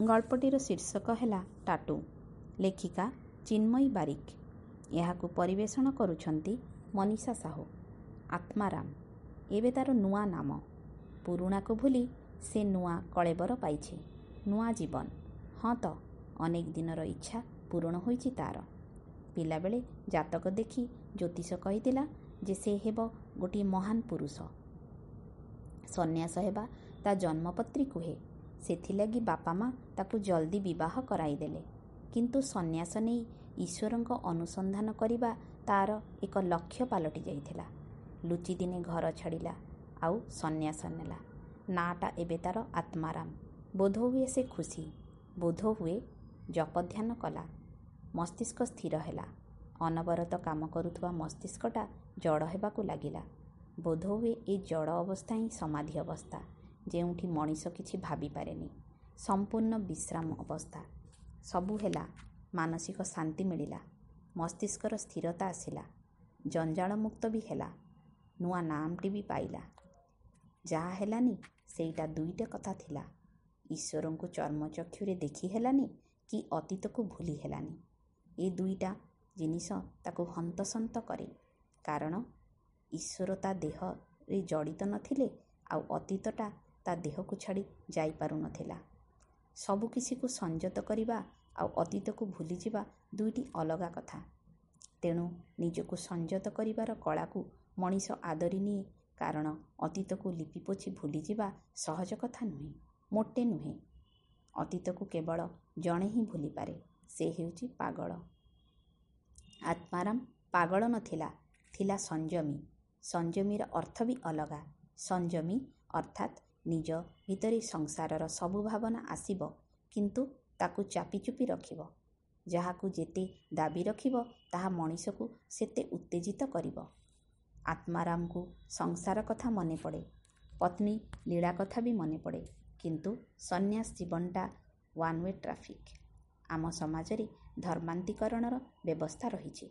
ଗଳ୍ପଟିର ଶୀର୍ଷକ ହେଲା ଟାଟୁ ଲେଖିକା ଚିନ୍ମୟୀ ବାରିକ। ଏହାକୁ ପରିବେଷଣ କରୁଛନ୍ତି ମନୀଷା ସାହୁ ଆତ୍ମାରାମ। ଏବେ ତା'ର ନୂଆ ନାମ। ପୁରୁଣାକୁ ଭୁଲି ସେ ନୂଆ କଳେବର ପାଇଛି ନୂଆ ଜୀବନ। ହଁ ତ ଅନେକ ଦିନର ଇଚ୍ଛା ପୂରଣ ହୋଇଛି ତା'ର। ପିଲାବେଳେ ଜାତକ ଦେଖି ଜ୍ୟୋତିଷ କହିଥିଲା ଯେ ସେ ହେବ ଗୋଟିଏ ମହାନ ପୁରୁଷ। ସନ୍ନ୍ୟାସ ହେବା ତା ଜନ୍ମପତ୍ରୀ କୁହେ। ସେଥିଲାଗି ବାପା ମା ତାକୁ ଜଲ୍ଦି ବିବାହ କରାଇଦେଲେ। କିନ୍ତୁ ସନ୍ନ୍ୟାସ ନେଇ ଈଶ୍ୱରଙ୍କ ଅନୁସନ୍ଧାନ କରିବା ତା'ର ଏକ ଲକ୍ଷ୍ୟ ପାଲଟି ଯାଇଥିଲା। ଲୁଚି ଦିନେ ଘର ଛାଡ଼ିଲା ଆଉ ସନ୍ନ୍ୟାସ ନେଲା। ନାଁଟା ଏବେ ତା'ର ଆତ୍ମାରାମ। ବୋଧହୁଏ ସେ ଖୁସି। ବୋଧହୁଏ ଜପଧ୍ୟାନ କଲା। ମସ୍ତିଷ୍କ ସ୍ଥିର ହେଲା। ଅନବରତ କାମ କରୁଥିବା ମସ୍ତିଷ୍କଟା ଜଡ଼ ହେବାକୁ ଲାଗିଲା। ବୋଧହୁଏ ଏ ଜଡ଼ ଅବସ୍ଥା ହିଁ ସମାଧି ଅବସ୍ଥା। ଯେଉଁଠି ମଣିଷ କିଛି ଭାବିପାରେନି ସମ୍ପୂର୍ଣ୍ଣ ବିଶ୍ରାମ ଅବସ୍ଥା। ସବୁ ହେଲା ମାନସିକ ଶାନ୍ତି ମିଳିଲା ମସ୍ତିଷ୍କର ସ୍ଥିରତା ଆସିଲା ଜଞ୍ଜାଳମୁକ୍ତ ବି ହେଲା ନୂଆ ନାମଟି ବି ପାଇଲା। ଯାହା ହେଲାନି ସେଇଟା ଦୁଇଟା କଥା ଥିଲା ଈଶ୍ୱରଙ୍କୁ ଚର୍ମଚକ୍ଷୁରେ ଦେଖି ହେଲାନି କି ଅତୀତକୁ ଭୁଲି ହେଲାନି। ଏ ଦୁଇଟା ଜିନିଷ ତାକୁ ହନ୍ତସନ୍ତ କରେ କାରଣ ଈଶ୍ୱର ତା ଦେହରେ ଜଡ଼ିତ ନଥିଲେ ଆଉ ଅତୀତଟା ତା ଦେହକୁ ଛାଡ଼ି ଯାଇପାରୁନଥିଲା। ସବୁକିଛିକୁ ସଂଯତ କରିବା ଆଉ ଅତୀତକୁ ଭୁଲିଯିବା ଦୁଇଟି ଅଲଗା କଥା। ତେଣୁ ନିଜକୁ ସଂଯତ କରିବାର କଳାକୁ ମଣିଷ ଆଦରି ନିଏ କାରଣ ଅତୀତକୁ ଲିପିପୋଛି ଭୁଲିଯିବା ସହଜ କଥା ନୁହେଁ ମୋଟେ ନୁହେଁ। ଅତୀତକୁ କେବଳ ଜଣେ ହିଁ ଭୁଲିପାରେ ସେ ହେଉଛି ପାଗଳ। ଆତ୍ମାରାମ ପାଗଳ ନଥିଲା ଥିଲା ସଂଯମୀ। ସଂଯମୀର ଅର୍ଥ ବି ଅଲଗା। ସଂଯମୀ ଅର୍ଥାତ୍ ନିଜ ଭିତରେ ସଂସାରର ସବୁ ଭାବନା ଆସିବ କିନ୍ତୁ ତାକୁ ଚାପିଚୁପି ରଖିବ। ଯାହାକୁ ଯେତେ ଦାବି ରଖିବ ତାହା ମଣିଷକୁ ସେତେ ଉତ୍ତେଜିତ କରିବ। ଆତ୍ମାରାମକୁ ସଂସାର କଥା ମନେ ପଡ଼େ ପତ୍ନୀ ଲୀଳା କଥା ବି ମନେ ପଡ଼େ କିନ୍ତୁ ସନ୍ନ୍ୟାସ ଜୀବନଟା ୱାନ୍ ୱେ ଟ୍ରାଫିକ୍ ଆମ ସମାଜରେ ଧର୍ମାନ୍ତୀକରଣର ବ୍ୟବସ୍ଥା ରହିଛି।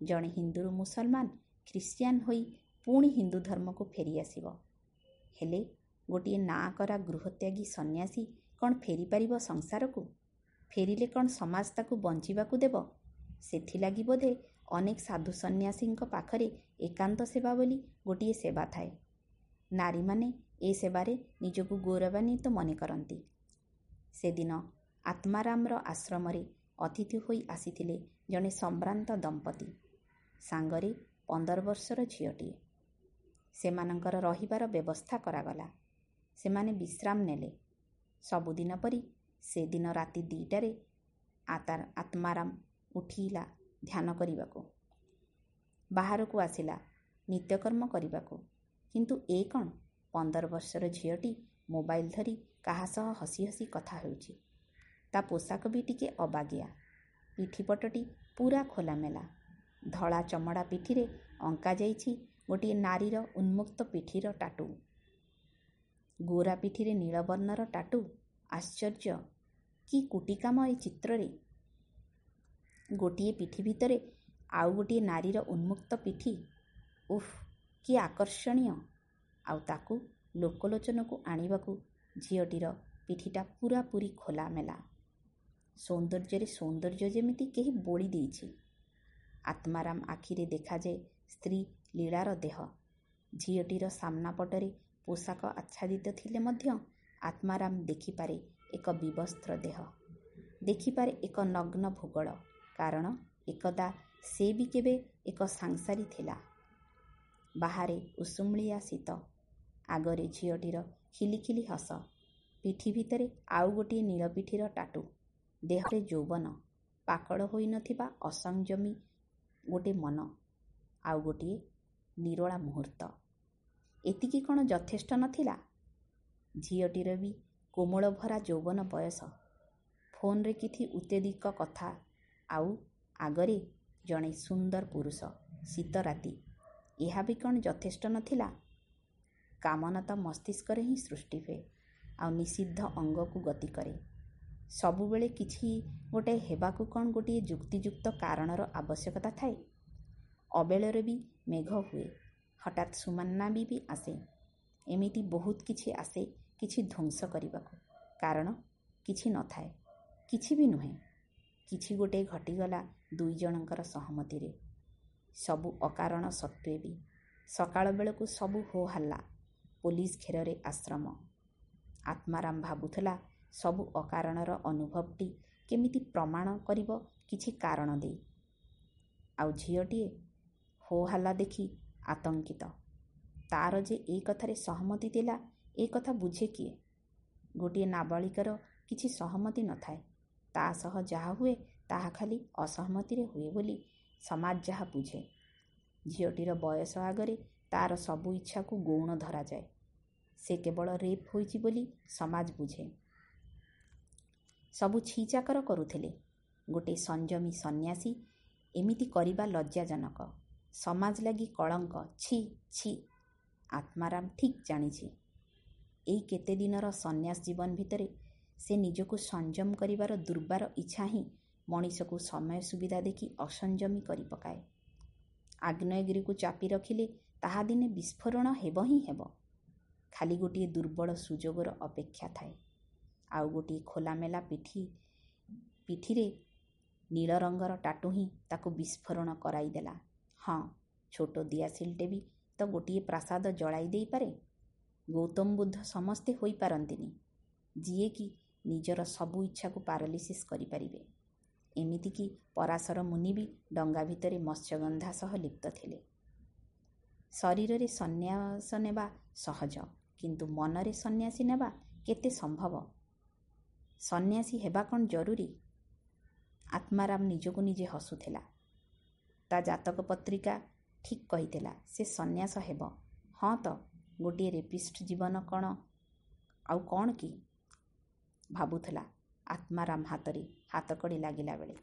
ଜଣେ ହିନ୍ଦୁରୁ ମୁସଲମାନ ଖ୍ରୀଷ୍ଟିଆନ ହୋଇ ପୁଣି ହିନ୍ଦୁ ଧର୍ମକୁ ଫେରିଆସିବ। ହେଲେ ଗୋଟିଏ ନାଁ କରା ଗୃହତ୍ୟାଗୀ ସନ୍ନ୍ୟାସୀ କ'ଣ ଫେରିପାରିବ ସଂସାରକୁ? ଫେରିଲେ କ'ଣ ସମାଜ ତାକୁ ବଞ୍ଚିବାକୁ ଦେବ? ସେଥିଲାଗି ବୋଧେ ଅନେକ ସାଧୁ ସନ୍ନ୍ୟାସୀଙ୍କ ପାଖରେ ଏକାନ୍ତ ସେବା ବୋଲି ଗୋଟିଏ ସେବା ଥାଏ। ନାରୀମାନେ ଏ ସେବାରେ ନିଜକୁ ଗୌରବାନ୍ୱିତ ମନେ କରନ୍ତି। ସେଦିନ ଆତ୍ମାରାମର ଆଶ୍ରମରେ ଅତିଥି ହୋଇ ଆସିଥିଲେ ଜଣେ ସମ୍ଭ୍ରାନ୍ତ ଦମ୍ପତି ସାଙ୍ଗରେ ପନ୍ଦର ବର୍ଷର ଝିଅଟିଏ। ସେମାନଙ୍କର ରହିବାର ବ୍ୟବସ୍ଥା କରାଗଲା। ସେମାନେ ବିଶ୍ରାମ ନେଲେ। ସବୁଦିନ ପରି ସେଦିନ ରାତି ଦୁଇଟାରେ ଆତ୍ମାରାମ ଉଠିଲା ଧ୍ୟାନ କରିବାକୁ। ବାହାରକୁ ଆସିଲା ନିତ୍ୟକର୍ମ କରିବାକୁ। କିନ୍ତୁ ଏ କ'ଣ? ପନ୍ଦର ବର୍ଷର ଝିଅଟି ମୋବାଇଲ ଧରି କାହା ସହ ହସି ହସି କଥା ହେଉଛି। ତା ପୋଷାକ ବି ଟିକେ ଅବାଗିଆ। ପିଠିପଟଟି ପୁରା ଖୋଲାମେଲା। ଧଳା ଚମଡ଼ା ପିଠିରେ ଅଙ୍କା ଯାଇଛି ଗୋଟିଏ ନାରୀର ଉନ୍ମୁକ୍ତ ପିଠିର ଟାଟୁ। ଗୋରା ପିଠିରେ ନୀଳବର୍ଣ୍ଣର ଟାଟୁ। ଆଶ୍ଚର୍ଯ୍ୟ କି କୁଟିକାମ ଏ ଚିତ୍ରରେ। ଗୋଟିଏ ପିଠି ଭିତରେ ଆଉ ଗୋଟିଏ ନାରୀର ଉନ୍ମୁକ୍ତ ପିଠି। ଉଫ୍ କି ଆକର୍ଷଣୀୟ। ଆଉ ତାକୁ ଲୋକଲୋଚନକୁ ଆଣିବାକୁ ଝିଅଟିର ପିଠିଟା ପୁରାପୁରି ଖୋଲାମେଲା। ସୌନ୍ଦର୍ଯ୍ୟରେ ସୌନ୍ଦର୍ଯ୍ୟ ଯେମିତି କେହି ବୋଳି ଦେଇଛି। ଆତ୍ମାରାମ ଆଖିରେ ଦେଖାଯାଏ ସ୍ତ୍ରୀ ଲୀଳାର ଦେହ। ଝିଅଟିର ସାମ୍ନା ପଟରେ ପୋଷାକ ଆଚ୍ଛାଦିତ ଥିଲେ ମଧ୍ୟ ଆତ୍ମାରାମ ଦେଖିପାରେ ଏକ ବିବସ୍ତ୍ର ଦେହ। ଦେଖିପାରେ ଏକ ନଗ୍ନ ଭୂଗୋଳ। କାରଣ ଏକଦା ସେ ବି କେବେ ଏକ ସାଂସାରୀ ଥିଲା। ବାହାରେ ଉଷୁମଳିଆ ଶୀତ ଆଗରେ ଝିଅଟିର ଖିଲିଖିଲି ହସ। ପିଠି ଭିତରେ ଆଉ ଗୋଟିଏ ନୀଳପିଠିର ଟାଟୁ। ଦେହରେ ଯୌବନ। ପାକଳ ହୋଇନଥିବା ଅସଂଯମୀ ଗୋଟେ ମନ। ଆଉ ଗୋଟିଏ ନିରୋଳା ମୁହୂର୍ତ୍ତ। ଏତିକି କ'ଣ ଯଥେଷ୍ଟ ନଥିଲା? ଝିଅଟିର ବି କୋମଳ ଭରା ଯୌବନ ବୟସ। ଫୋନରେ କିଛି ଉତ୍ତେଦିକ କଥା ଆଉ ଆଗରେ ଜଣେ ସୁନ୍ଦର ପୁରୁଷ ଶୀତ ରାତି ଏହା ବି କ'ଣ ଯଥେଷ୍ଟ ନଥିଲା? କାମନା ତ ମସ୍ତିଷ୍କରେ ହିଁ ସୃଷ୍ଟି ହୁଏ ଆଉ ନିଷିଦ୍ଧ ଅଙ୍ଗକୁ ଗତି କରେ। ସବୁବେଳେ କିଛି ଗୋଟେ ହେବାକୁ କ'ଣ ଗୋଟିଏ ଯୁକ୍ତିଯୁକ୍ତ କାରଣର ଆବଶ୍ୟକତା ଥାଏ? ଅବେଳରେ ବି ମେଘ ହୁଏ ହଠାତ୍ ସୁନାମି ବି ଆସେ। ଏମିତି ବହୁତ କିଛି ଆସେ କିଛି ଧ୍ୱଂସ କରିବାକୁ। କାରଣ କିଛି ନଥାଏ କିଛି ବି ନୁହେଁ। କିଛି ଗୋଟେ ଘଟିଗଲା ଦୁଇ ଜଣଙ୍କର ସହମତିରେ। ସବୁ ଅକାରଣ ସତ୍ତ୍ୱେ ବି। ସକାଳ ବେଳକୁ ସବୁ ହୋ ହାଲ୍ଲା ପୋଲିସ ଘେରରେ ଆଶ୍ରମ। ଆତ୍ମାରାମ ଭାବୁଥିଲା ସବୁ ଅକାରଣର ଅନୁଭବଟି କେମିତି ପ୍ରମାଣ କରିବ କିଛି କାରଣ ଦେଇ। ଆଉ ଝିଅଟିଏ ହୋ ହାଲ୍ଲା ଦେଖି ଆତଙ୍କିତ। ତାର ଯେ ଏ କଥାରେ ସହମତି ଦେଲା ଏ କଥା ବୁଝେ କିଏ? ଗୋଟିଏ ନାବାଳିକାର କିଛି ସହମତି ନଥାଏ। ତା ସହ ଯାହା ହୁଏ ତାହା ଖାଲି ଅସହମତିରେ ହୁଏ ବୋଲି ସମାଜ ଯାହା ବୁଝେ। ଝିଅଟିର ବୟସ ଆଗରେ ତାର ସବୁ ଇଚ୍ଛାକୁ ଗୌଣ ଧରାଯାଏ। ସେ କେବଳ ରେପ୍ ହୋଇଛି ବୋଲି ସମାଜ ବୁଝେ। ସବୁ ଛିଚାକର କରୁଥିଲେ। ଗୋଟିଏ ସଂଯମୀ ସନ୍ନ୍ୟାସୀ ଏମିତି କରିବା ଲଜ୍ଜାଜନକ। ସମାଜ ଲାଗି କଳଙ୍କ ଛି ଛି। ଆତ୍ମାରାମ ଠିକ୍ ଜାଣିଛି। ଏଇ କେତେ ଦିନର ସନ୍ନ୍ୟାସ ଜୀବନ ଭିତରେ ସେ ନିଜକୁ ସଂଯମ କରିବାର ଦୁର୍ବାର ଇଚ୍ଛା ହିଁ ମଣିଷକୁ ସମୟ ସୁବିଧା ଦେଖି ଅସଂଯମୀ କରି ପକାଏ। ଆଗ୍ନେୟଗିରିକୁ ଚାପି ରଖିଲେ ତାହା ଦିନେ ବିସ୍ଫୋରଣ ହେବ ହିଁ ହେବ। ଖାଲି ଗୋଟିଏ ଦୁର୍ବଳ ସୁଯୋଗର ଅପେକ୍ଷା ଥାଏ। ଆଉ ଗୋଟିଏ ଖୋଲାମେଲା ପିଠି ପିଠିରେ ନୀଳ ରଙ୍ଗର ଟାଟୁ ହିଁ ତାକୁ ବିସ୍ଫୋରଣ କରାଇଦେଲା ହଁ ଛୋଟ ଦିଆସିଲଟେ ବି ତ ଗୋଟିଏ ପ୍ରାସାଦ ଜଳାଇ ଦେଇପାରେ ଗୌତମ ବୁଦ୍ଧ ସମସ୍ତେ ହୋଇପାରନ୍ତିନି। ଯିଏକି ନିଜର ସବୁ ଇଚ୍ଛାକୁ ପାରାଲିସିସ୍ କରିପାରିବେ। ଏମିତିକି ପରାଶର ମୁନି ବି ଡଙ୍ଗା ଭିତରେ ମତ୍ସ୍ୟଗନ୍ଧା ସହ ଲିପ୍ତ ଥିଲେ। ଶରୀରରେ ସନ୍ନ୍ୟାସ ନେବା ସହଜ କିନ୍ତୁ ମନରେ ସନ୍ନ୍ୟାସୀ ନେବା କେତେ ସମ୍ଭବ? ସନ୍ନ୍ୟାସୀ ହେବା କ'ଣ ଜରୁରୀ? ଆତ୍ମାରାମ ନିଜକୁ ନିଜେ ହସୁଥିଲା। ତା ଜାତକ ପତ୍ରିକା ଠିକ୍ କହିଥିଲା ସେ ସନ୍ନ୍ୟାସ ହେବ। ହଁ ତ ଗୋଟିଏ ରେପିଷ୍ଟ ଜୀବନ କ'ଣ ଆଉ କ'ଣ କି? ଭାବୁଥିଲା ଆତ୍ମାରାମ ହାତରେ ହାତକଡ଼ି ଲାଗିଲା ବେଳେ